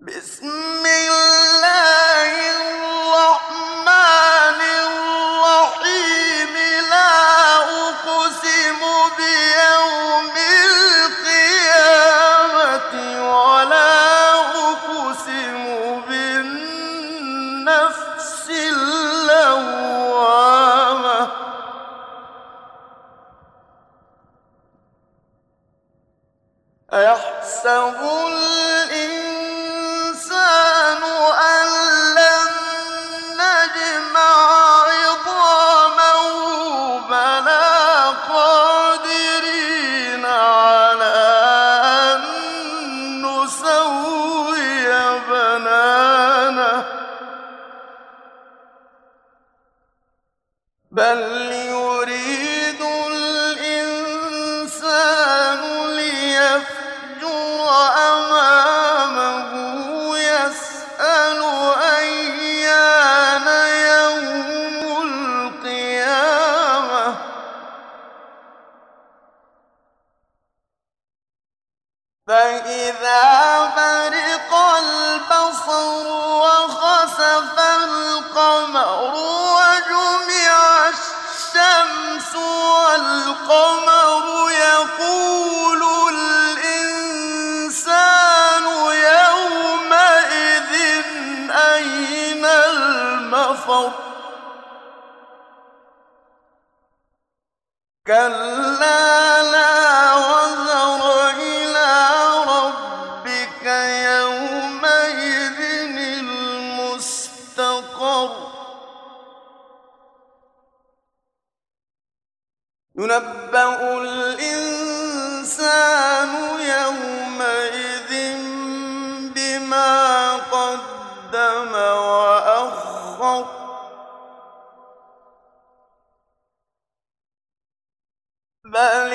بسم الله الرحمن الرحيم. لا أقسم بيوم القيامة ولا أقسم بالنفس اللوامة. أيحسب بل يريد الإنسان ليفجر أمامه يسأل يوم القيامة فإذا والقمر يقول الإنسان يومئذ أين المفر؟ ينبأ الإنسان يومئذ بما قدم وأخر بل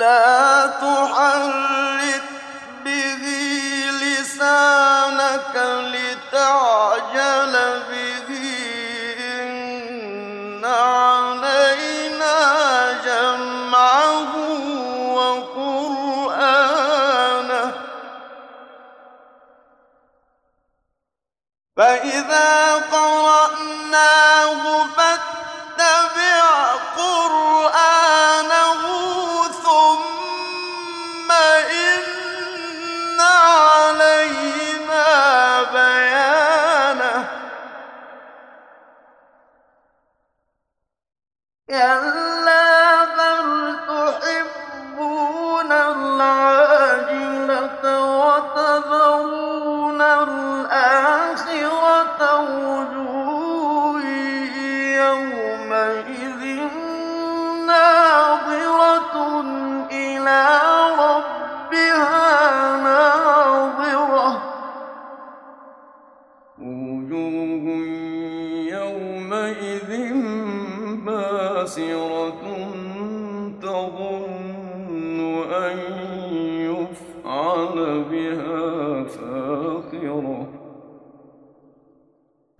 لا تحرك به لسانك لتعجل به. إن علينا جمعه وقرآنه. فإذا قرأناه كلا بل تحبون العاجلة وتذرون الآخرة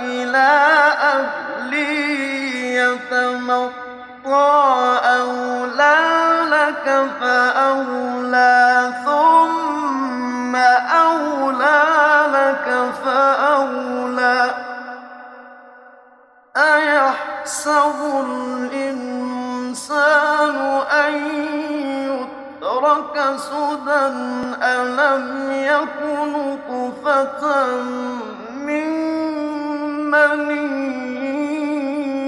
إلى أهله يتمطى أولى سدى ألم يكن نطفة من مني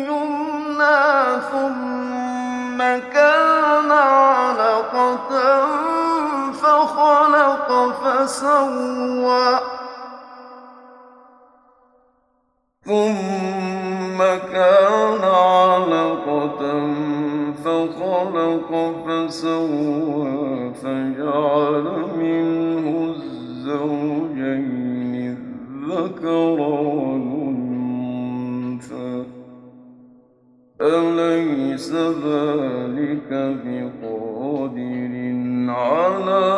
يمنى ثم كان علقة فخلق فسوى. ثم كان علقة فخلق فسوى. أليس ذلك بقادر على